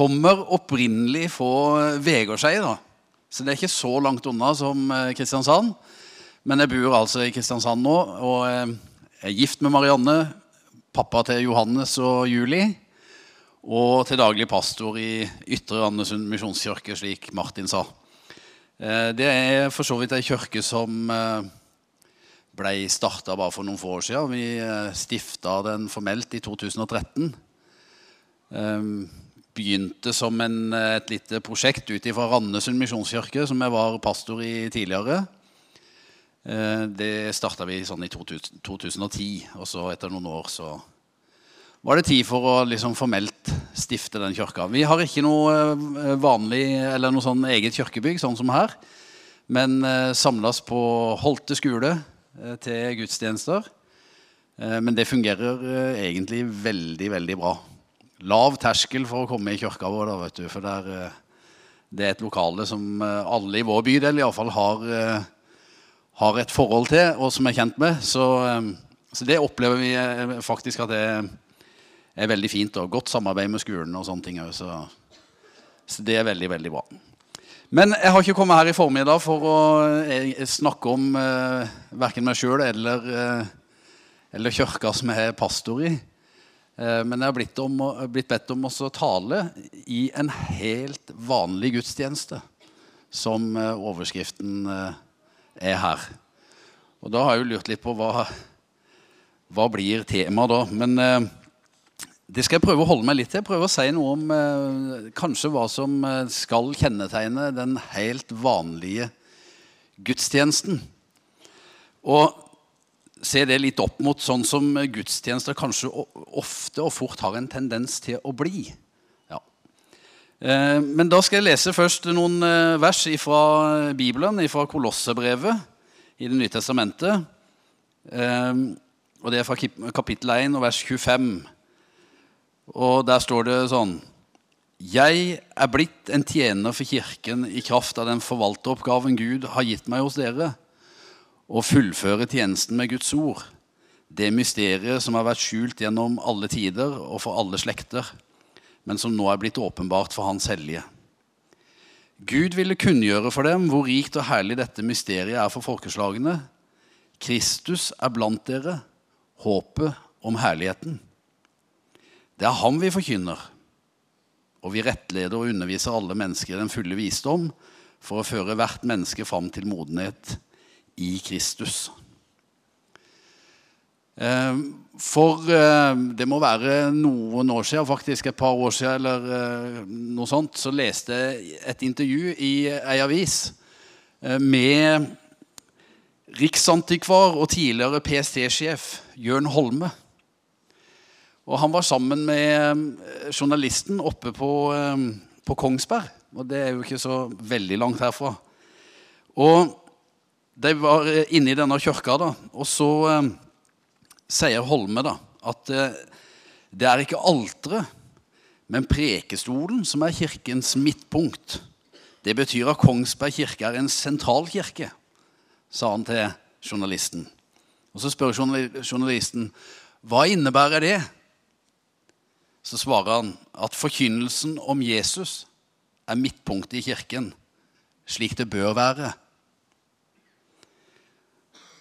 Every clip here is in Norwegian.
kommer opprinnelig fra Vegårshei, da. Så det er ikke så langt unna som eh, Kristiansand. Men jeg bor altså i Kristiansand nå og eh, er gift med Marianne. Pappa til Johannes og Julie. Og til daglig pastor i Ytre Andesund misjonskirke, slik Martin sa. Eh, det er for så vidt ei kirke som ble starta bare for noen få år siden. Vi stifta den formelt i 2013 begynte som en, et lite prosjekt ut fra Randesund misjonskirke, som jeg var pastor i tidligere. Eh, det starta vi sånn i 2010, og så etter noen år så var det tid for å liksom formelt stifte den kirka. Vi har ikke noe eh, vanlig eller noe sånn eget kirkebygg, sånn som her, men eh, samles på Holte skole til gudstjenester. Men det fungerer egentlig veldig, veldig bra lav terskel for å komme i kirka vår. Da, vet du, for der, eh, det er et lokale som eh, alle i vår bydel iallfall har, eh, har et forhold til, og som er kjent med. Så, så det opplever vi faktisk at det er veldig fint. og Godt samarbeid med skolen og sånne ting. Så, så det er veldig, veldig bra. Men jeg har ikke kommet her i formiddag for å snakke om eh, verken meg sjøl eller, eller kirka som jeg er pastor i. Eh, men jeg har blitt, om, blitt bedt om å tale i en helt vanlig gudstjeneste, som eh, overskriften eh, er her. Og da har jeg jo lurt litt på hva, hva blir temaet da. Men det skal jeg prøve å holde meg litt til. Prøve å si noe om kanskje hva som skal kjennetegne den helt vanlige gudstjenesten. Og se det litt opp mot sånn som gudstjenester kanskje ofte og fort har en tendens til å bli. Ja. Eh, men da skal jeg lese først noen eh, vers fra Bibelen, fra Kolossebrevet i Det nye testamentet. Eh, og Det er fra kapittel 1 og vers 25. Og Der står det sånn Jeg er blitt en tjener for Kirken i kraft av den forvalteroppgaven Gud har gitt meg hos dere og fullføre tjenesten med Guds ord, det mysteriet som har vært skjult gjennom alle tider og for alle slekter, men som nå er blitt åpenbart for Hans hellige. Gud ville kunngjøre for dem hvor rikt og herlig dette mysteriet er for folkeslagene. Kristus er blant dere, håpet om herligheten. Det er ham vi forkynner, og vi rettleder og underviser alle mennesker i den fulle visdom for å føre hvert menneske fram til modenhet i Kristus. Eh, for eh, det må være noen år siden, faktisk et par år siden, eller eh, noe sånt, så leste jeg et intervju i ei avis med riksantikvar og tidligere PST-sjef Jørn Holme. Og han var sammen med journalisten oppe på, på Kongsberg. Og det er jo ikke så veldig langt herfra. Og de var eh, inne i denne kirka, da, og så eh, sier Holme da, at eh, det er ikke alteret, men prekestolen som er kirkens midtpunkt. Det betyr at Kongsberg kirke er en sentral kirke, sa han til journalisten. Og Så spør journalisten hva innebærer det. Så svarer han at forkynnelsen om Jesus er midtpunktet i kirken, slik det bør være.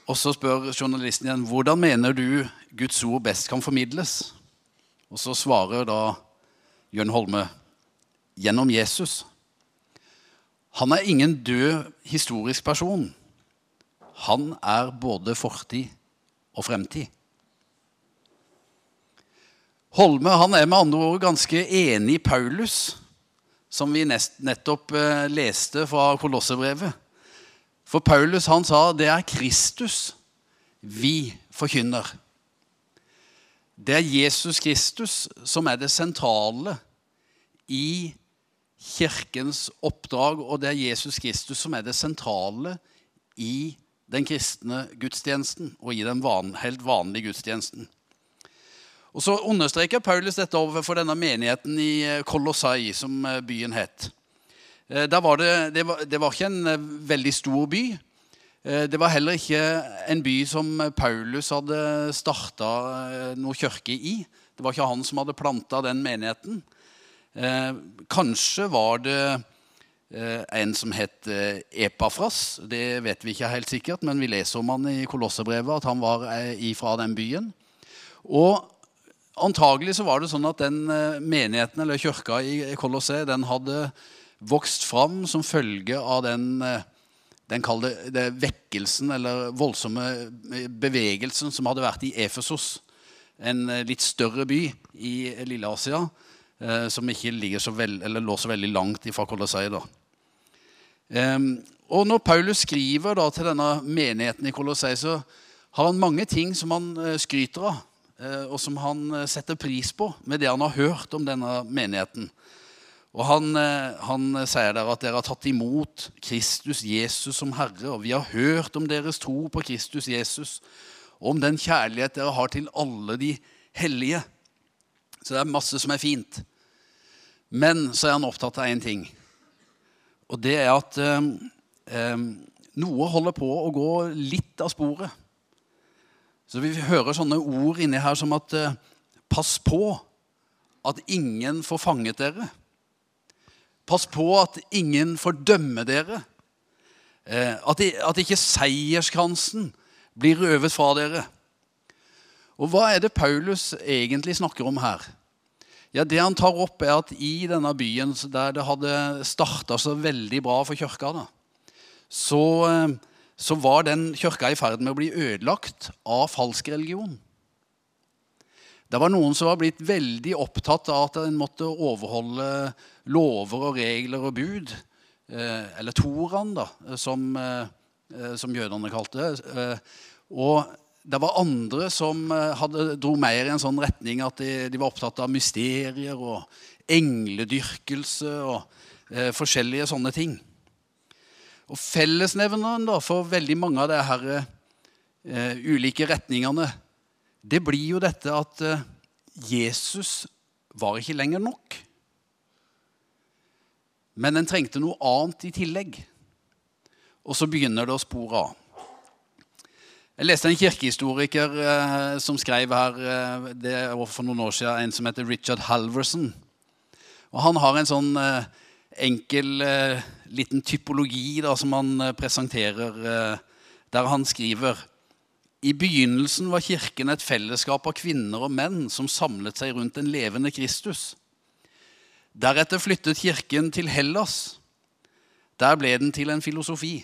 Og så spør journalisten igjen hvordan mener du Guds ord best kan formidles. Og så svarer da Jørn Holme gjennom Jesus. Han er ingen død historisk person. Han er både fortid og fremtid. Holme han er med andre ord ganske enig i Paulus, som vi nettopp eh, leste fra Kolossebrevet. For Paulus han sa det er Kristus vi forkynner. Det er Jesus Kristus som er det sentrale i kirkens oppdrag, og det er Jesus Kristus som er det sentrale i den kristne gudstjenesten og i den van, helt vanlige gudstjenesten. Og Så understreker Paulus dette overfor denne menigheten i Kolossai, som byen het. Eh, var det, det, var, det, var, ikke en eh, veldig stor by. Eh, det var heller ikke en by som Paulus hadde starta noe kirke i. Det var ikke han som hadde planta den menigheten. Kanskje var det en som het Epafras. Det vet vi ikke helt sikkert, men vi leser om han i Kolossebrevet, at han var ifra den byen. Og antagelig så var det sånn at den menigheten eller kirka i Kolosse den hadde vokst fram som følge av den eh, den kalde, det vekkelsen eller voldsomme bevegelsen som hadde vært i Efesos. En litt større by i Lille-Asia som ikke så veld, lå så veldig langt ifra Colosseum. da. og når Paulus skriver da, til denne menigheten i Colosseum, så har han mange ting som han skryter av, og som han setter pris på med det han har hørt om denne menigheten. Og han, han, sier der at dere har tatt imot Kristus Jesus som Herre, og vi har hørt om deres tro på Kristus Jesus, og om den kjærlighet dere har til alle de hellige. Så det er masse som er fint. Men så er han opptatt av én ting. Og det er at eh, eh, noe holder på å gå litt av sporet. Så vi hører sånne ord inni her som at eh, Pass på at ingen får fanget dere. Pass på at ingen får dømme dere. Eh, at, at ikke seierskransen blir røvet fra dere. Og hva er det Paulus egentlig snakker om her? Ja, Det han tar opp, er at i denne byen der det hadde starta så veldig bra for kirka, da, så, eh, så, var den kirka i ferd med å bli ødelagt av falsk religion. Det var noen som var blitt veldig opptatt av at en måtte overholde lover og regler og bud. Eh, eller toran, da, som, eh, som jødene kalte det. Og det var andre som eh, hadde, dro mer i en sånn retning at de, de var opptatt av mysterier og engledyrkelse og eh, forskjellige sånne ting. Og Fellesnevneren da, for veldig mange av de her eh, ulike retningene, det blir jo dette at eh, Jesus var ikke lenger nok. Men en trengte noe annet i tillegg. Og så begynner det å spore av. Jeg leste en kirkehistoriker eh, som skrev her eh, det var for noen år siden, en som heter Richard Halverson. Og Han har en sånn eh, enkel eh, liten typologi da, som han presenterer, der han skriver i begynnelsen var Kirken et fellesskap av kvinner og menn som samlet seg rundt en levende Kristus. Deretter flyttet Kirken til Hellas. Der ble den til en filosofi.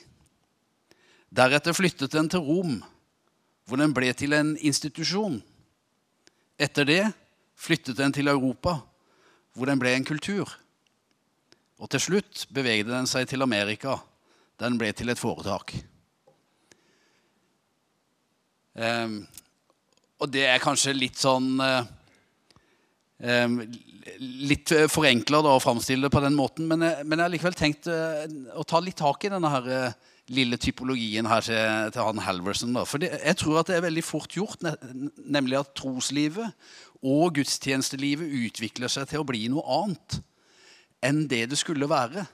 Deretter flyttet den til Rom hvor den ble til en institusjon. Etter det flyttet den til Europa, hvor den ble en kultur. Og til slutt bevegde den seg til Amerika, der den ble til et foretak. Um, og det er kanskje litt sånn um, Litt forenkla å framstille det på den måten, men jeg, men jeg har likevel tenkt uh, å ta litt tak i denne her, uh, lille typologien her til, til han Halverson. Da. For det, jeg tror at det er veldig fort gjort, nemlig at troslivet og gudstjenestelivet utvikler seg til å bli noe annet enn det det skulle være.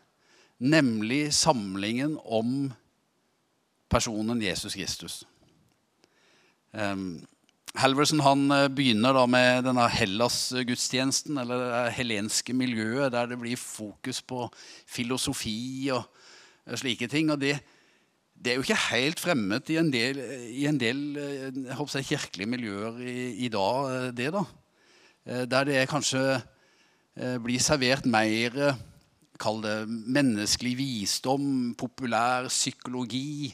Nemlig samlingen om personen Jesus Kristus. Um, Halverson han eh, begynner da med denne Hellas-gudstjenesten, eller det helenske miljøet, der det blir fokus på filosofi og slike ting. og det, det er jo ikke helt fremmed i en del, i en del jeg håper jeg, kirkelige miljøer i, i, dag, eh, det, da. Eh, der det kanskje blir servert mer Kall det menneskelig visdom, populær psykologi.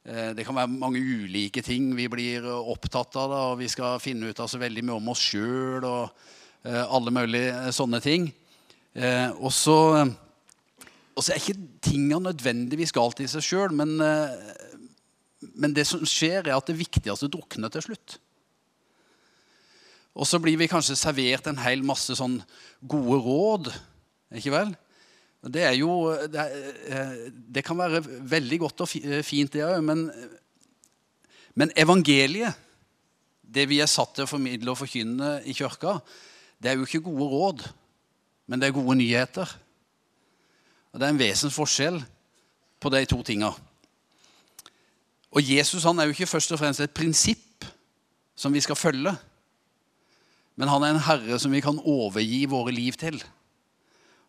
Det kan være mange ulike ting vi blir opptatt av. Da, og Vi skal finne ut av så veldig mye om oss sjøl og alle mulige sånne ting. Og så er ikke tingene nødvendigvis galt i seg sjøl, men, eh, men, det som skjer, er at det viktigste drukner til slutt. Og så blir vi kanskje servert en hel masse sånn gode råd. Ikke vel? Det er jo Det, eh, det kan være veldig godt og eh, fint, det òg, men, men evangeliet, det vi er satt til å formidle og forkynne i kirka, det er jo ikke gode råd, men det er gode nyheter. Og Det er en vesensforskjell på de to tinga. Og Jesus han er jo ikke først og fremst et prinsipp som vi skal følge. Men han er en herre som vi kan overgi våre liv til.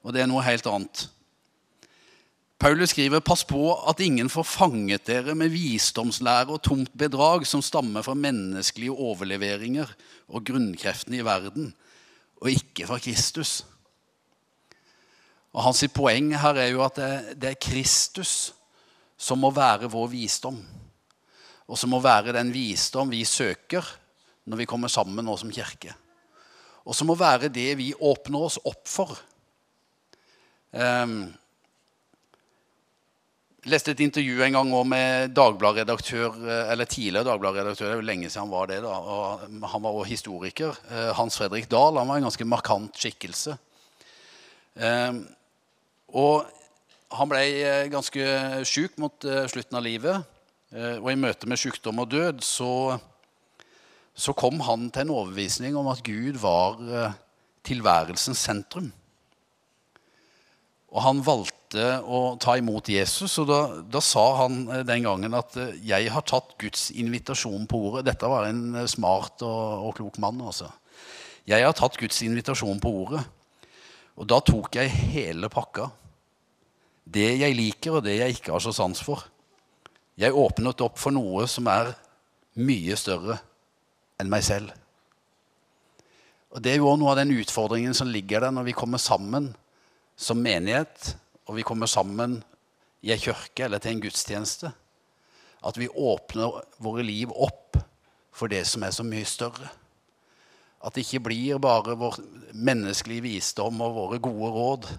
Og det er noe helt annet. Paulus skriver pass på at ingen får fanget dere med visdomslære og tomt bedrag som stammer fra menneskelige overleveringer og grunnkreftene i verden, og ikke fra Kristus. Og Hans poeng her er jo at det, er Kristus som må være vår visdom. Og som må være den visdom vi søker når vi kommer sammen nå som kirke. Og som må være det vi åpner oss opp for. Um, leste et intervju en gang med Dagbladet-redaktør, eh, eller tidligere Dagblad-redaktør. Det er jo lenge siden han var det. da, og Han var også historiker. Eh, Hans Fredrik Dahl han var en ganske markant skikkelse. Ehm, og han ble eh, ganske sjuk mot slutten av livet. Og i møte med sykdom og død så, så kom han til en overbevisning om at Gud var tilværelsens sentrum. Og han valgte å ta imot Jesus, og da, da, sa han eh, den gangen at eh, 'jeg har tatt Guds invitasjon på ordet'. Dette var en eh, smart og, og klok mann. altså. 'Jeg har tatt Guds invitasjon på ordet'. Og da tok jeg hele pakka. Det jeg liker, og det jeg ikke har så sans for. Jeg åpnet opp for noe som er mye større enn meg selv. Og Det er jo også noe av den utfordringen som ligger der når vi kommer sammen som menighet, og vi kommer sammen i ei kirke eller til en gudstjeneste, at vi åpner våre liv opp for det som er så mye større. At det ikke blir bare vår menneskelige visdom og våre gode råd,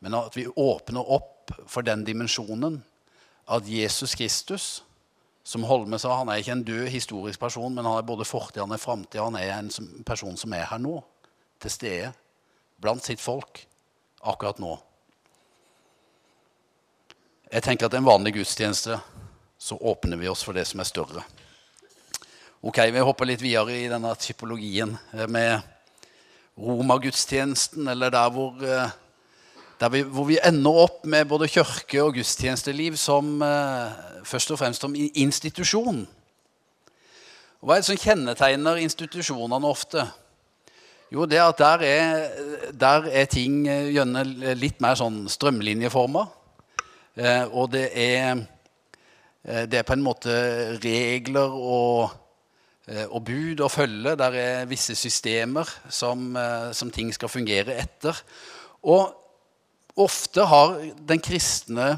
men at vi åpner opp for den dimensjonen at Jesus Kristus, som Holme sa, han er ikke en død historisk person, men han er både fortid og framtid. Han er en person som er her nå, til stede blant sitt folk akkurat nå. Jeg tenker at en vanlig gudstjeneste så åpner vi oss for det som er større. Ok, Vi hopper litt videre i denne typologien eh, med Roma-gudstjenesten, eller der, hvor, eh, der vi, hvor, vi, ender opp med både kirke og gudstjenesteliv som eh, først og fremst som institusjon. Hva er det som kjennetegner institusjonene ofte? Jo, det at der er, der er ting eh, gjerne litt mer sånn strømlinjeforma. Eh, og det er, eh, det er på en måte regler og, eh, og bud å følge. Der er visse systemer som, som ting skal fungere etter. Og ofte har den kristne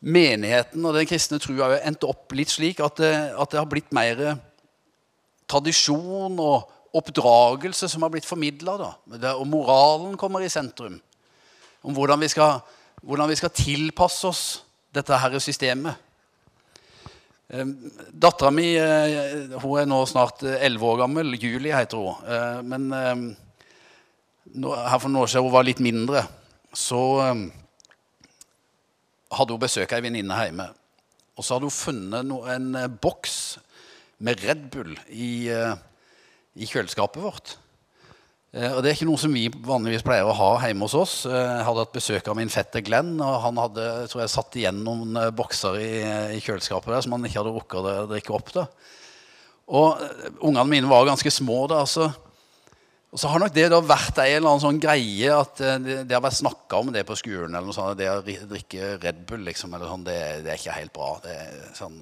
menigheten og den kristne trua endt opp litt slik at det, at det har blitt mer tradisjon og oppdragelse som har blitt formidla. Og moralen kommer i sentrum. Om hvordan vi, skal, hvordan vi skal tilpasse oss dette her systemet. Ehm, Dattera mi eh, hun er nå snart eh, elleve år gammel. Julie heter hun. Eh, men ehm, her for noen år siden hun var litt mindre, så ehm, hadde hun besøk av ei venninne hjemme. Og så hadde hun funnet en boks med Red Bull i i kjøleskapet vårt. Eh, og Det er ikke noe som vi vanligvis pleier å ha hjemme hos oss. Eh, jeg hadde hatt besøk av min fetter Glenn, og han hadde tror jeg, satt igjen noen eh, bokser i, i, kjøleskapet der som han ikke hadde rukket å drikke opp. da. Og Ungene mine var ganske små. da, altså. Og så har nok det da vært en eller annen sånn greie at det, det har vært snakka om det på skolen. eller noe sånt, Det å drikke Red Bull liksom, eller sånn, det, det er ikke helt bra. det sånn...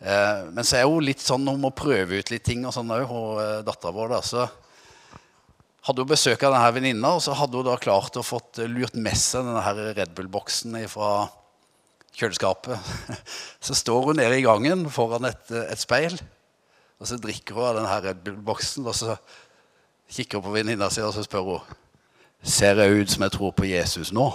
Eh, men så er hun litt sånn, hun må prøve ut litt ting og sånn òg, hun dattera vår. da, så hadde hun besøk av denne venninna, og så hadde hun da klart å fått lurt med seg denne her Red Bull-boksen fra kjøleskapet. Så står hun nede i gangen foran et, et speil, og så drikker hun av denne Red Bull-boksen. Og så kikker hun på venninna si og så spør hun Ser jeg ut som jeg tror på Jesus nå?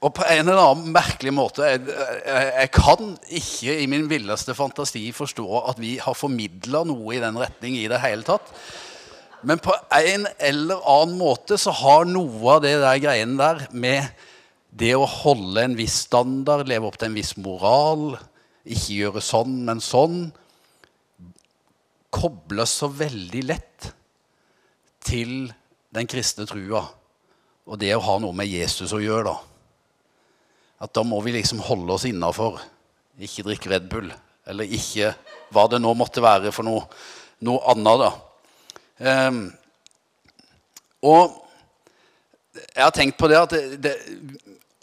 Og på en eller annen merkelig måte jeg, jeg, jeg, kan ikke i min villeste fantasi forstå at vi har formidla noe i den retning i det hele tatt. Men på en eller annen måte så har noe av det der greiene der med det å holde en viss standard, leve opp til en viss moral, ikke gjøre sånn, men sånn Kobles så veldig lett til den kristne trua og det å ha noe med Jesus å gjøre. da. At da må vi liksom holde oss innafor. Ikke drikke Red Bull. Eller ikke hva det nå måtte være for noe. noe annet, da. Um, og jeg har tenkt på det at det, det,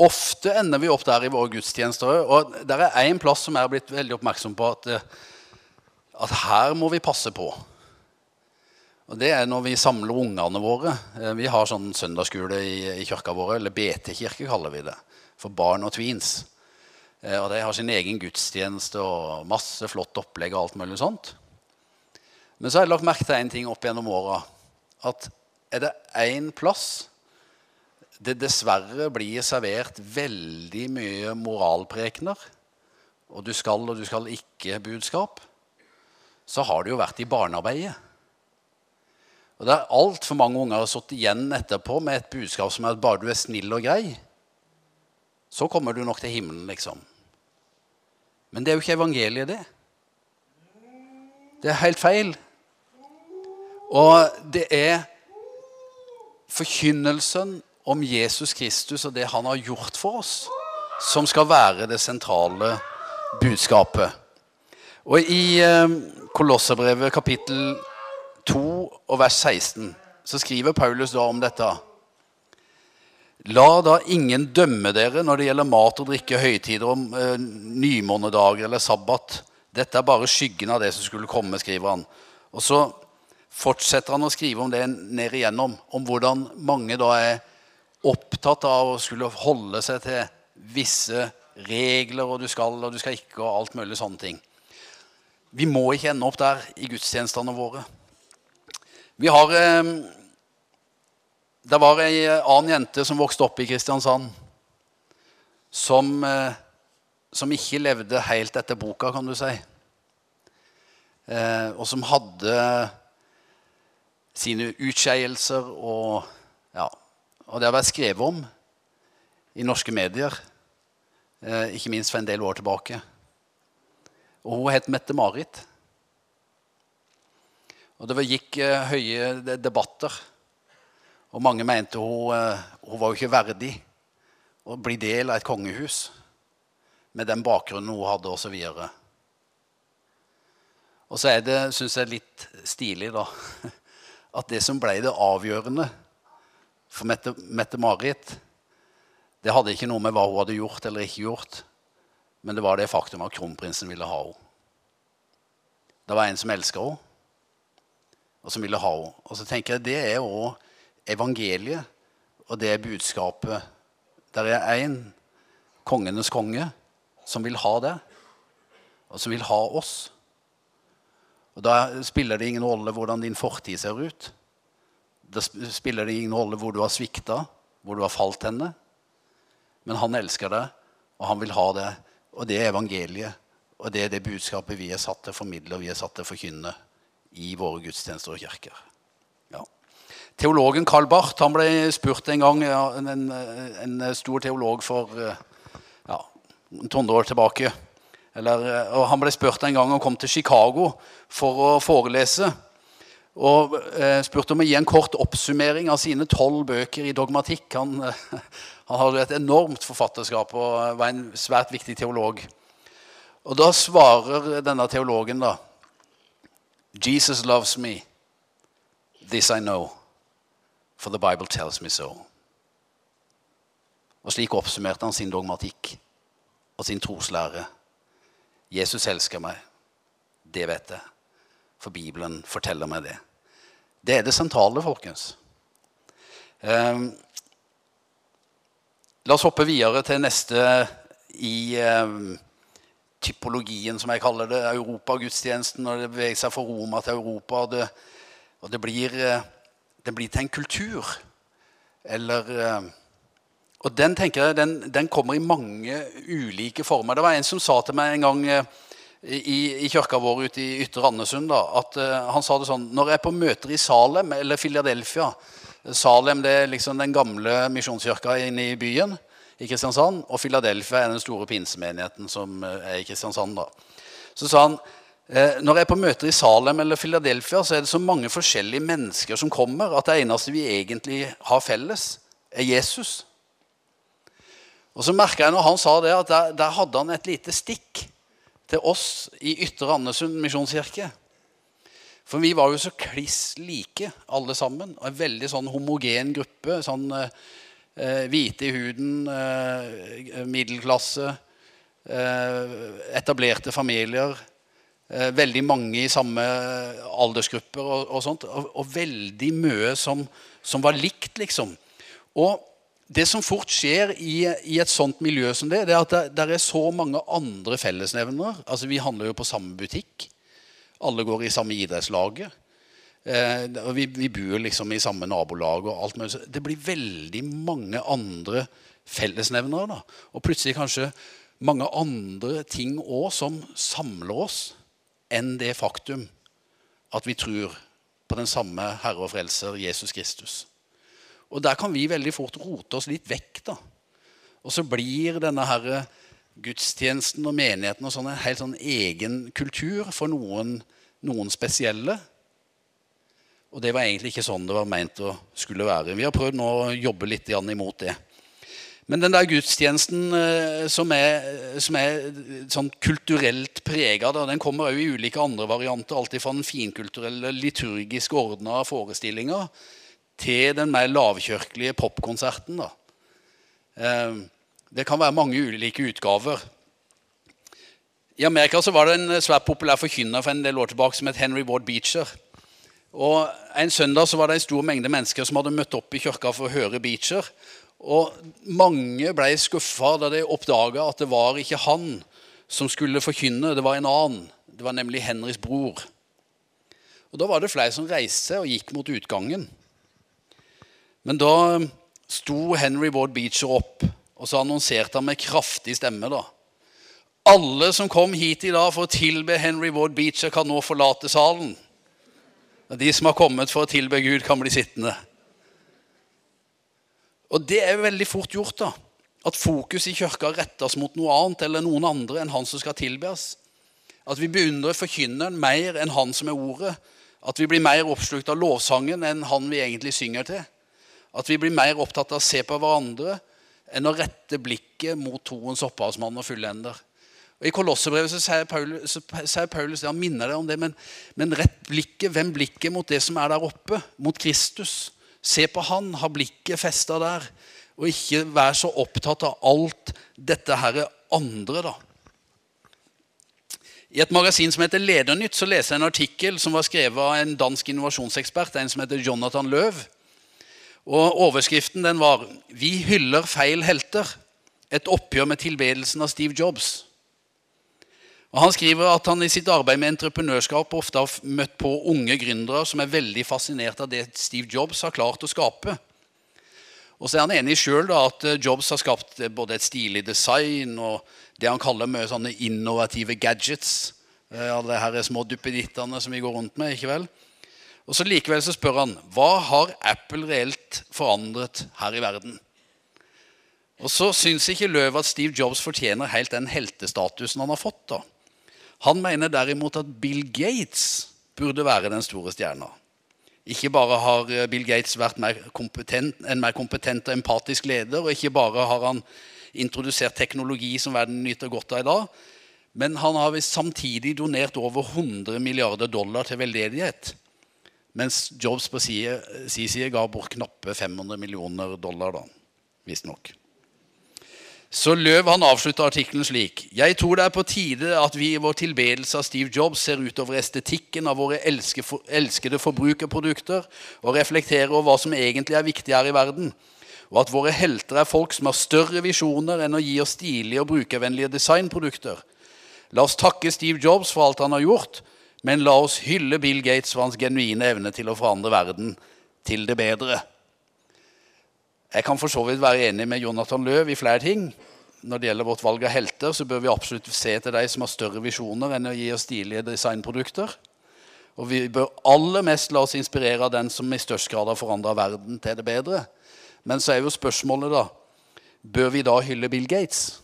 ofte ender vi opp der i våre gudstjenester. Og der er én plass som jeg har blitt veldig oppmerksom på at, at her må vi passe på. Og Det er når vi samler ungene våre. Eh, vi har sånn søndagsskole i, i kirka vår, eller BT-kirke kaller vi det. For barn og tweens. Eh, og De har sin egen gudstjeneste og masse flott opplegg og alt mulig sånt. Men så har jeg lagt merke til én ting opp gjennom åra. At er det én plass det dessverre blir servert veldig mye moralprekener, og du skal og du skal ikke-budskap, så har det jo vært i barnearbeidet. Og det er altfor mange unger som har sittet igjen etterpå med et budskap som er at bare du er snill og grei, så kommer du nok til himmelen, liksom. Men det er jo ikke evangeliet, det. Det er helt feil. Og det er forkynnelsen om Jesus Kristus og det han har gjort for oss, som skal være det sentrale budskapet. Og i eh, Kolosserbrevet kapittel 2 og vers 16 så skriver Paulus da om dette. La da ingen dømme dere når det gjelder mat og drikke, høytider, om eh, nymånedager eller sabbat. Dette er bare skyggen av det som skulle komme, skriver han. Og så fortsetter han å skrive om det ned igjennom, om hvordan mange da er opptatt av å skulle holde seg til visse regler, og du skal og du skal ikke, og alt mulig sånne ting. Vi må ikke ende opp der i gudstjenestene våre. Vi har eh, Det var ei annen jente som vokste opp i Kristiansand, som, eh, som ikke levde helt etter boka, kan du si. Eh, og som hadde sine utskeielser og, ja, og det har vært skrevet om i norske medier, ikke minst for en del år tilbake. Og hun het Mette-Marit. Og det gikk høye debatter. Og mange mente hun, uh, hun var jo ikke verdig å bli del av et kongehus med den bakgrunnen hun hadde, osv. Og, og så er det, syns jeg, litt stilig, da, at det som ble det avgjørende for Mette-Marit, det hadde ikke noe med hva hun hadde gjort eller ikke gjort, men det var det faktum at kronprinsen ville ha henne. Det var en som elska henne og som ville ha henne. Og så tenker jeg Det er òg evangeliet, og det budskapet. Der er én, kongenes konge, som vil ha det, og som vil ha oss. Og Da spiller det ingen rolle hvordan din fortid ser ut. Da spiller det ingen rolle hvor du har svikta, hvor du har falt henne. Men han elsker deg, og han vil ha det. Og det er evangeliet. Og det er det budskapet vi er satt til å formidle og vi er satt til å forkynne i våre gudstjenester og kirker. Ja. Teologen Karl Barth han ble spurt en gang, en, en stor teolog for ja, 100 år tilbake eller, og Han ble spurt en gang og kom til Chicago for å forelese. Og eh, spurte om å gi en kort oppsummering av sine tolv bøker i dogmatikk. Han, han hadde et enormt forfatterskap og var en svært viktig teolog. Og Da svarer denne teologen da Jesus loves me. This I know, for the Bible tells me so. Og Slik oppsummerte han sin dogmatikk og sin troslære. Jesus elsker meg. Det vet jeg, for Bibelen forteller meg det. Det er det sentrale, folkens. Um, la oss hoppe videre til neste i um, typologien, som jeg kaller det, Europagudstjenesten, når det beveger seg fra Roma til Europa. Og det, og det, blir, eh, det blir, til en kultur. Eller eh, Og den tenker jeg, den, den, kommer i mange ulike former. Det var en som sa til meg en gang eh, i, i kirka vår ute i Ytre Andesund da, at uh, han sa det sånn Når jeg er på møter i Salem eller Philadelphia Salem det er liksom den gamle misjonskirka inne i byen i Kristiansand, og Philadelphia er den store pinsemenigheten som eh, er i Kristiansand. da. Så sa han eh, når jeg er på møter i Salem eller Philadelphia, så er det så mange forskjellige mennesker som kommer, at det eneste vi egentlig har felles, er Jesus. Og så merka jeg når han sa det, at der, der, hadde han et lite stikk til oss i Ytre Andesund misjonskirke. For vi var jo så kliss like, alle sammen. En veldig sånn homogen gruppe. Sånn eh, hvite i huden, eh, middelklasse, eh, etablerte familier. Eh, veldig mange i samme aldersgrupper og, og sånt. Og, og, veldig mye som, som, var likt, liksom. Og det som fort skjer i, i, et sånt miljø som det, det er at det, det er så mange andre fellesnevner. Altså, Vi handler jo på samme butikk. Alle går i samme idrettslaget. Eh, vi, vi, bor liksom i samme nabolag. og alt mulig. Det blir veldig mange andre fellesnevnere. da. Og plutselig kanskje mange andre ting òg som samler oss enn det faktum at vi tror på den samme Herre og Frelser, Jesus Kristus. Og der kan vi veldig fort rote oss litt vekk. da. Og så blir denne her gudstjenesten og menigheten og sånn en helt sånn egen kultur for noen, noen, spesielle. Og det var egentlig ikke sånn det var meint å skulle være. Vi har prøvd nå å jobbe litt imot det. Men den der gudstjenesten eh, som er, som er sånn kulturelt prega, den kommer òg i ulike andre varianter. Alltid fra den finkulturelle, liturgisk ordna forestillinga til den mer lavkirkelige popkonserten. Eh, det kan være mange ulike utgaver. I Amerika så var det en svært populær forkynner for en del år tilbake som het Henry Ward Beecher. Og En søndag så var det en stor mengde mennesker som hadde møtt opp i kirka for å høre Beecher. Og mange ble skuffa da de oppdaga at det var ikke han som skulle forkynne, det var en annen. Det var nemlig Henrys bror. Og Da var det flere som reiste og gikk mot utgangen. Men da sto Henry Ward Beecher opp, og så annonserte han med kraftig stemme. da. Alle som kom hit i dag for å tilbe Henry Ward Beecher, kan nå forlate salen. De som har kommet for å tilbe Gud, kan bli sittende. Og det er veldig fort gjort. da, At fokus i kirka rettes mot noe annet eller noen andre enn han som skal tilbes. At vi beundrer forkynneren mer enn han som er ordet. At vi blir mer oppslukt av lovsangen enn han vi egentlig synger til. At vi blir mer opptatt av å se på hverandre enn å rette blikket mot troens opphavsmann og fullender. Og I Kolossebrevet så sier Paulus, så sier Paulus han minner deg om det, men, men rett blikket, vend blikket mot det som er der oppe, mot Kristus. Se på han, ha blikket festa der. Og ikke vær så opptatt av alt dette her andre, da. I et magasin som heter Ledernytt, så leser jeg en artikkel som var skrevet av en dansk innovasjonsekspert, en som heter Jonathan Løv. Og Overskriften den var 'Vi hyller feil helter'. Et oppgjør med tilbedelsen av Steve Jobs. Og Han skriver at han i sitt arbeid med entreprenørskap ofte har møtt på unge gründere som er veldig fascinert av det Steve Jobs har klart å skape. Og så er han enig sjøl at eh, Jobs har skapt eh, både et stilig design og det han kaller mye sånne innovative gadgets. Eh, alle de her små duppedittene som vi går rundt med. ikke vel? Og så Likevel så spør han hva har Apple reelt forandret her i verden. Og så syns ikke Løv at Steve Jobs fortjener helt den heltestatusen han har fått. da. Han mener derimot at Bill Gates burde være den store stjerna. Ikke bare har eh, Bill Gates vært mer en mer kompetent og empatisk leder, og ikke bare har han introdusert teknologi som verden nyter godt av i dag, men han har samtidig donert over 100 milliarder dollar til veldedighet. Mens Jobs på sin side ga bort knappe 500 millioner dollar, da, visstnok. Så Løv han avslutta artikkelen slik.: Jeg tror det er på tide at vi i vår tilbedelse av Steve Jobs ser utover estetikken av våre elskede forbrukerprodukter og reflekterer over hva som egentlig er viktig her i verden, og at våre helter er folk som har større visjoner enn å gi oss stilige og brukervennlige designprodukter. La oss takke Steve Jobs for alt han har gjort, men la oss hylle Bill Gates for hans genuine evne til å forandre verden til det bedre. Jeg kan for så vidt være enig med Jonathan Løv i flere ting. Når det gjelder vårt valg av helter, så bør vi absolutt se til de som har større visjoner enn å gi oss stilige designprodukter. Og vi bør aller mest la oss inspirere av den som i størst grad har forandra verden til det bedre. Men så er jo spørsmålet, da Bør vi da hylle Bill Gates?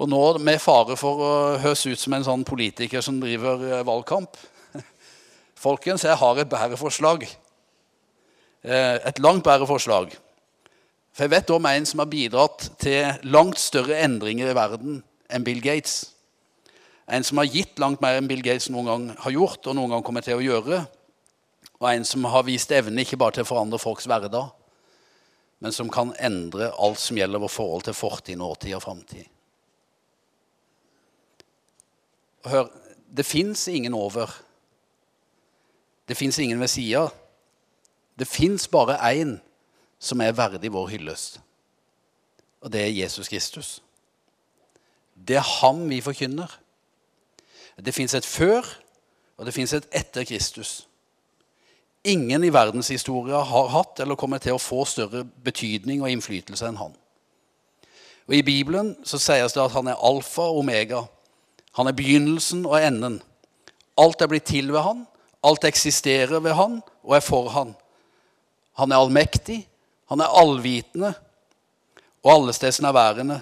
Og nå med fare for å høres ut som en sånn politiker som driver eh, valgkamp Folkens, jeg har et bedre forslag. Eh, et langt bedre forslag. For jeg vet om en som har bidratt til langt større endringer i verden enn Bill Gates. En som har gitt langt mer enn Bill Gates noen gang har gjort, og noen gang kommer til å gjøre. Og en som har vist evne ikke bare til å forandre folks hverdag, men som kan endre alt som gjelder vårt forhold til fortid, nåtid og framtid. Hør, det fins ingen over. Det fins ingen ved sida. Det fins bare én som er verdig vår hyllest. Og det er Jesus Kristus. Det er ham vi forkynner. Det fins et før, og det fins et etter Kristus. Ingen i verdenshistoria har hatt eller kommer til å få større betydning og innflytelse enn han. Og I Bibelen så sies det at han er alfa og omega. Han er begynnelsen og enden. Alt er blitt til ved han, alt eksisterer ved han og er for han. Han er allmektig, han er allvitende og allestedsnærværende.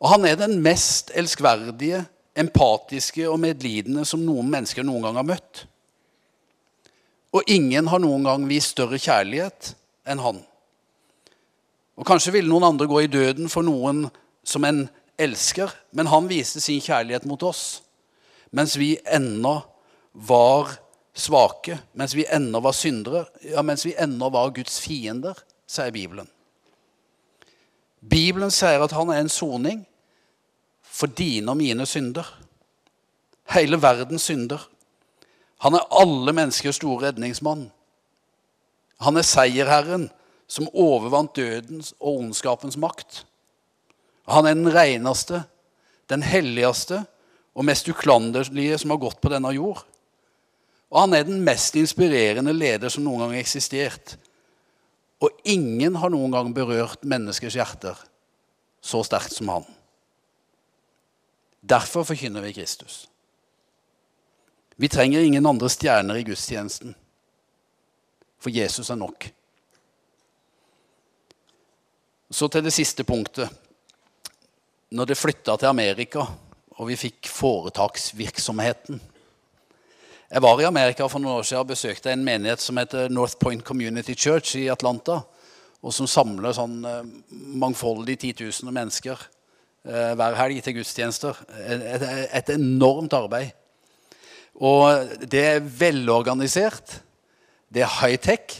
Og han er den mest elskverdige, empatiske og medlidende som noen mennesker noen gang har møtt. Og ingen har noen gang vist større kjærlighet enn han. Og Kanskje ville noen andre gå i døden for noen som en elsker, men han viste sin kjærlighet mot oss mens vi ennå var svake, mens vi ennå var syndere, ja, mens vi ennå var Guds fiender, sier Bibelen. Bibelen sier at han er en soning for dine og mine synder. Hele verdens synder. Han er alle menneskers store redningsmann. Han er seierherren som overvant dødens og ondskapens makt. Han er den reneste, den helligste og mest uklanderlige som har gått på denne jord. Og han er den mest inspirerende leder som noen gang har eksistert. Og ingen har noen gang berørt menneskers hjerter så sterkt som han. Derfor forkynner vi Kristus. Vi trenger ingen andre stjerner i gudstjenesten, for Jesus er nok. Så til det siste punktet. Når det flytta til Amerika, og vi fikk foretaksvirksomheten Jeg var i Amerika for noen år siden og besøkte en menighet som heter North Point Community Church i Atlanta og som samler sånn mangfoldige mangfoldig 10 000 mennesker eh, hver helg til gudstjenester. Et, et, enormt arbeid. Og det er velorganisert. Det er high-tech.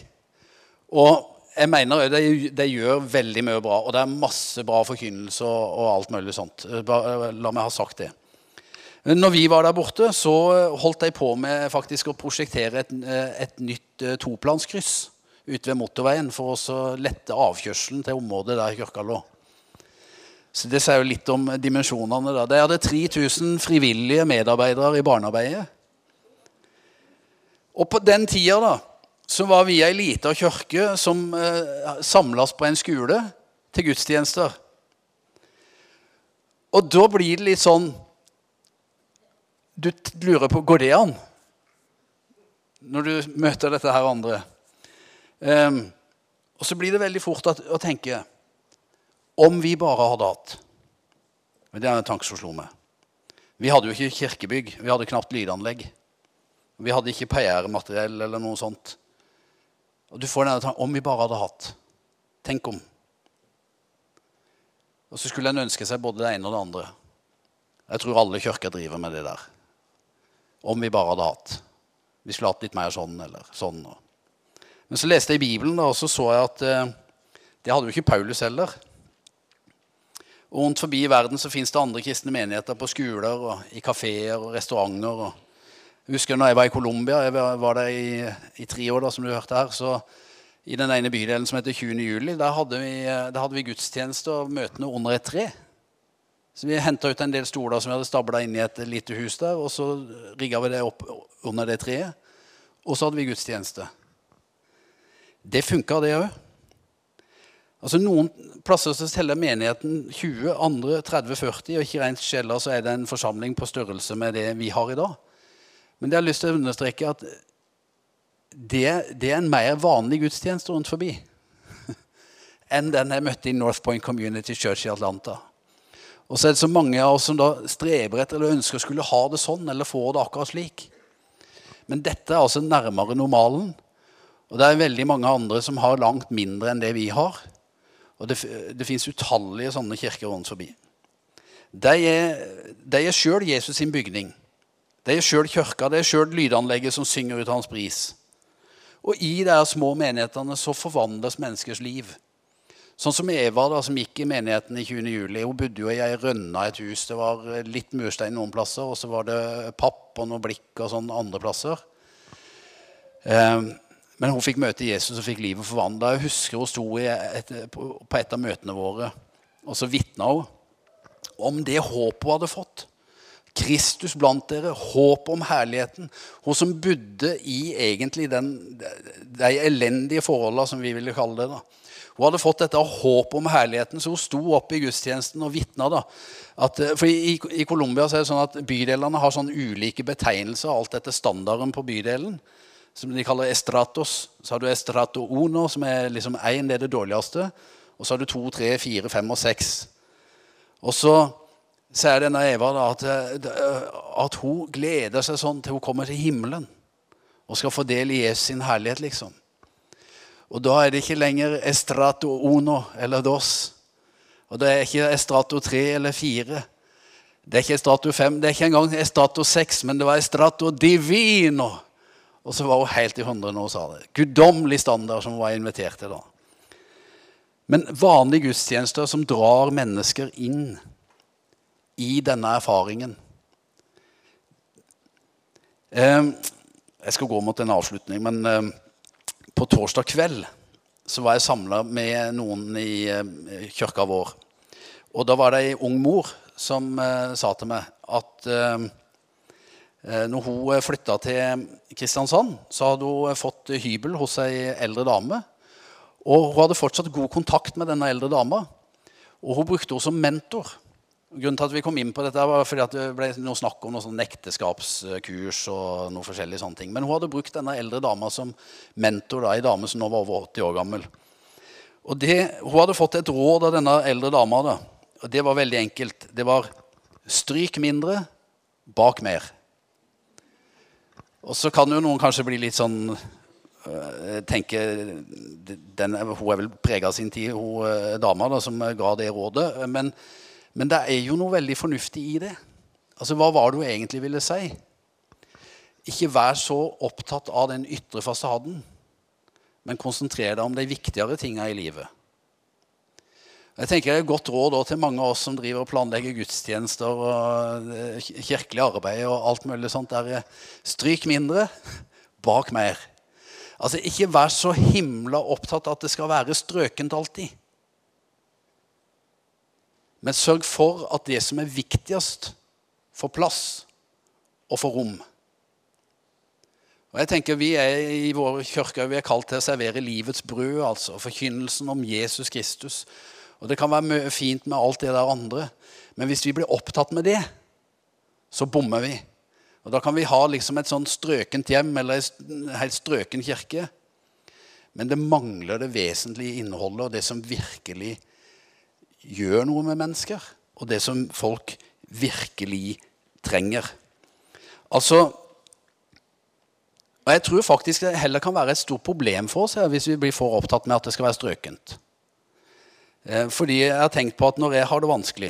Og jeg mener det, det, gjør veldig mye bra. Og det er masse bra forkynnelse og, og alt mulig sånt. Bare, la meg ha sagt det. Når vi var der borte, så holdt de på med faktisk å prosjektere et, et nytt toplanskryss ute ved motorveien for å lette avkjørselen til området der kirka lå. Så Det sier jo litt om dimensjonene. da. De hadde 3000 frivillige medarbeidere i barnearbeidet. Og på den tida da, så var vi ei lita kirke som eh, samlas på en skole til gudstjenester. Og da blir det litt sånn Du lurer på går det an når du møter dette her andre. Um, og så blir det veldig fort at, å tenke om vi bare hadde hatt Men Det er en tanke som slo meg. Vi hadde jo ikke kirkebygg. Vi hadde knapt lydanlegg. Vi hadde ikke PR-materiell eller noe sånt. Og du får denne tanken om vi bare hadde hatt. Tenk om. Og så skulle en ønske seg både det ene og det andre. Jeg tror alle kirker driver med det der. Om vi bare hadde hatt. Vi skulle hatt litt mer sånn eller sånn. men så leste jeg i Bibelen, og så så jeg at eh, det hadde jo ikke Paulus heller. Og Rundt forbi i verden så fins det andre kristne menigheter på skoler og i kafeer og restauranter. Og jeg husker når jeg var i Colombia, jeg var der i, i, tre år, da, som du hørte her. så I den ene bydelen som heter 20. juli, der hadde vi, der hadde vi gudstjeneste og møtene under et tre. Så Vi henta ut en del stoler som vi hadde stabla inn i et lite hus der. Og så rigga vi det opp under det treet. Og så hadde vi gudstjeneste. Det funka, det òg. Altså Noen plasser så teller menigheten 20, andre 30-40. Og ikke rent sjelden så er det en forsamling på størrelse med det vi har i dag. Men det har jeg lyst til å understreke at det, det er en mer vanlig gudstjeneste rundt forbi enn den jeg møtte i North Point Community Church i Atlanta. Og så er det så mange av oss som da streber etter eller ønsker å skulle ha det sånn eller få det akkurat slik. Men dette er altså nærmere normalen. Og det er veldig mange andre som har langt mindre enn det vi har. Og det, det fins utallige sånne kirker rundt forbi. de er, de sjøl Jesus sin bygning. De er sjøl kirka, det er sjøl lydanlegget som synger ut hans pris. Og i de små menighetene så forvandles menneskers liv. Sånn som Eva, da, som gikk i menigheten i 20. juli. Hun bodde jo i ei rønne et hus. Det var litt murstein noen plasser, og så var det papp og noe blikk og sånn andre plasser. Um, men hun fikk møte Jesus og fikk livet forvandla. Jeg husker hun sto et, på et av møtene våre, og så vitna hun om det håpet hun hadde fått. Kristus blant dere, håp om herligheten. Hun som bodde i egentlig den, de elendige forholdene, som vi ville kalle det. da. Hun hadde fått dette håp om herligheten, så hun sto opp i gudstjenesten og vitna. For I, i Colombia er det sånn at bydelene har sånn ulike betegnelser, alt etter standarden på bydelen som de kaller estratos. Så har du estrato uno, som er liksom én, det er det dårligste. Og så har du to, tre, fire, fem og seks. Og så sier denne Eva da, at, at, hun gleder seg sånn til hun kommer til himmelen og skal få del i Jesus sin herlighet, liksom. Og da er det ikke lenger estrato uno eller dos. Og det er ikke estrato tre eller fire. Det er ikke estrato fem, det er ikke engang estrato seks, men det var estrato divino. Og så var hun helt i hundre når hun sa det. Guddommelig standard som hun var invitert til da. Men vanlige gudstjenester som drar mennesker inn i denne erfaringen eh, Jeg skal gå mot en avslutning, men eh, på torsdag kveld så var jeg samla med noen i eh, kirka vår. Og da var det ei ung mor som sa til meg at Eh, når hun eh, flytta til Kristiansand, så hadde hun eh, fått hybel hos ei eldre dame. Og hun hadde fortsatt god kontakt med denne eldre dama. Og hun brukte henne som mentor. Grunnen til at vi kom inn på dette var fordi at det ble noe snakk om noe sånn ekteskapskurs. og noe forskjellige sånne ting. Men hun hadde brukt denne eldre dama som mentor. da, Ei dame som nå var over 80 år gammel. Og det, Hun hadde fått et råd av denne eldre dama. da, og Det var veldig enkelt. Det var stryk mindre, bak mer. Og så kan jo noen kanskje bli litt sånn øh, tenke den, Hun er vel prega av sin tid, hun øh, dama da, som ga det rådet. Men, men, det er jo noe veldig fornuftig i det. Altså, Hva var det hun egentlig ville si? Ikke vær så opptatt av den ytre fasaden, men konsentrer deg om de viktigere tinga i livet. Jeg tenker det er et godt råd til mange av oss som driver og planlegger gudstjenester og eh, kirkelig arbeid og alt mulig sånt. Der stryk mindre, bak mer. Altså, Ikke vær så himla opptatt at det skal være strøkent alltid. Men sørg for at det som er viktigst, får plass og får rom. Og jeg tenker Vi er i våre kirke vi er kalt til å servere livets brød, altså forkynnelsen om Jesus Kristus. Og det kan være fint med alt det der andre, men hvis vi blir opptatt med det, så bommer vi. Og Da kan vi ha liksom et sånn strøkent hjem eller en helt strøken kirke. Men det mangler det vesentlige innholdet og det som virkelig gjør noe med mennesker. Og det som folk virkelig trenger. Altså Og jeg tror faktisk det heller kan være et stort problem for oss her, hvis vi blir for opptatt med at det skal være strøkent. Eh, fordi jeg har tenkt på at når jeg har det vanskelig,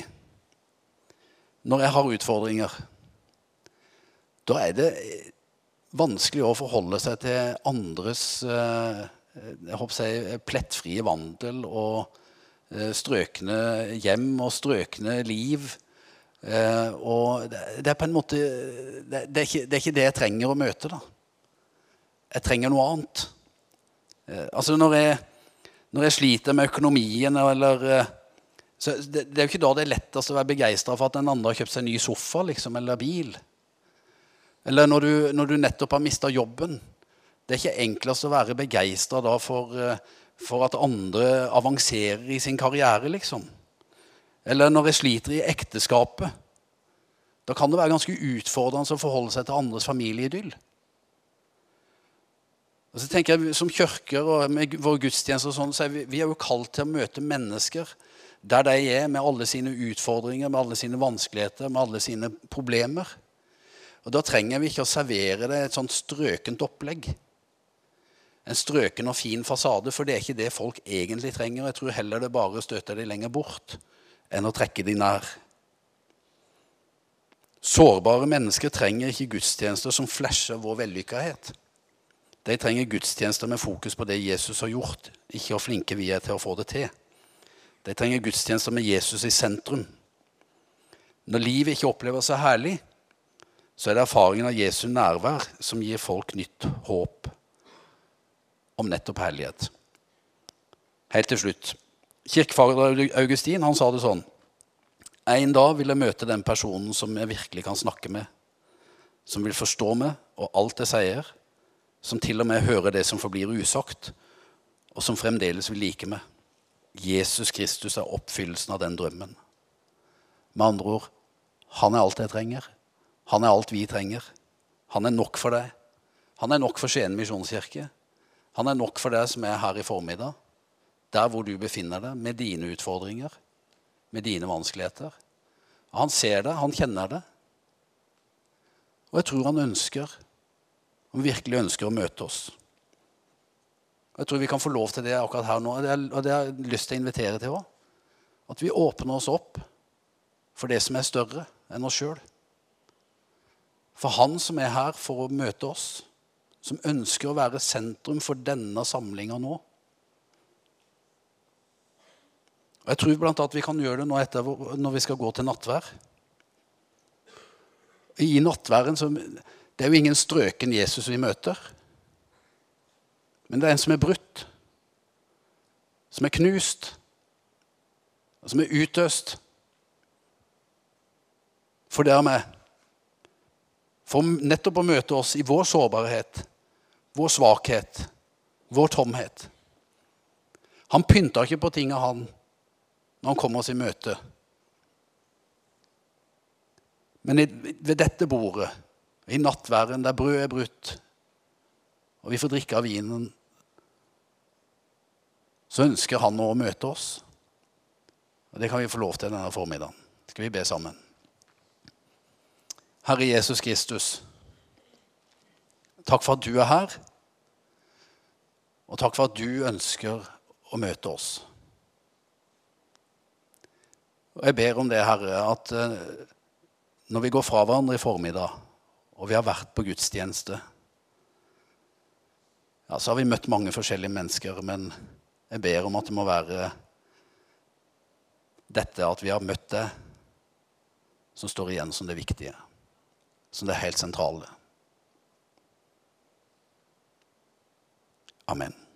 når jeg har utfordringer, da er det vanskelig å forholde seg til andres eh, jeg håper jeg, plettfrie vandel og eh, strøkne hjem og strøkne liv. Og det er på en måte det er, ikke, det er ikke det jeg trenger å møte. da. Jeg trenger noe annet. Altså Når jeg når jeg sliter med økonomien eller eh, så det, det, er jo ikke da det er lettest å være begeistra for at den andre har kjøpt seg en ny sofa liksom, eller bil. Eller når du, når du nettopp har mista jobben. Det er ikke enklest å være begeistra for, eh, for, at andre avanserer i sin karriere, liksom. Eller når jeg sliter i ekteskapet. Da kan det være ganske utfordrende å forholde seg til andres familieidyll. Og så tenker jeg Som kirker og med våre gudstjenester sånn, så er vi, vi er jo kalt til å møte mennesker der de er, med alle sine utfordringer, med alle sine vanskeligheter, med alle sine problemer. Og Da trenger vi ikke å servere det et sånt strøkent opplegg. En strøken og fin fasade, for det er ikke det folk egentlig trenger. Jeg tror heller det bare støter de lenger bort enn å trekke de nær. Sårbare mennesker trenger ikke gudstjenester som flasher vår vellykkahet. De trenger gudstjenester med fokus på det Jesus har gjort, ikke hvor flinke vi er til å få det til. De trenger gudstjenester med Jesus i sentrum. Når livet ikke oppleves så herlig, så er det erfaringen av Jesu nærvær som gir folk nytt håp om nettopp herlighet. Helt til slutt. Kirkefader Augustin han sa det sånn En dag vil jeg møte den personen som jeg virkelig kan snakke med. Som vil forstå meg og alt jeg sier. Som til og med hører det som forblir usagt. Og som fremdeles vil like meg. Jesus Kristus er oppfyllelsen av den drømmen. Med andre ord han er alt jeg trenger. Han er alt vi trenger. Han er nok for deg. Han er nok for Skien misjonskirke. Han er nok for deg som er her i formiddag, der hvor du befinner deg, med dine utfordringer, med dine vanskeligheter. Han ser det, han kjenner det. Og jeg tror han ønsker, han virkelig ønsker å møte oss. Jeg tror vi kan få lov til det akkurat her nå, og det har jeg lyst til å invitere til òg. At vi åpner oss opp for det som er større enn oss sjøl. For Han som er her for å møte oss, som ønsker å være sentrum for denne samlinga nå. Og Jeg tror blant annet vi kan gjøre det nå etter, når vi skal gå til nattvær. I nattværen så, Det er jo ingen strøken Jesus vi møter. Men det er en som er brutt, som er knust, og som er utøst. For dermed For nettopp å møte oss i vår sårbarhet, vår svakhet, vår tomhet. Han pynta ikke på tinga, han, når han kom oss i møte. Men ved dette bordet, i nattværen der brødet er brutt, og vi får drikke av vinen, så ønsker han å møte oss. Og Det kan vi få lov til denne formiddagen. Skal vi be sammen? Herre Jesus Kristus, takk for at du er her. Og takk for at du ønsker å møte oss. Og Jeg ber om det, Herre, at eh, når vi går fra hverandre i formiddag, og vi har vært på gudstjeneste ja, Så har vi møtt mange forskjellige mennesker, men jeg ber om at det må være dette at vi har møtt det, som står igjen som det viktige som det helt sentrale. Amen.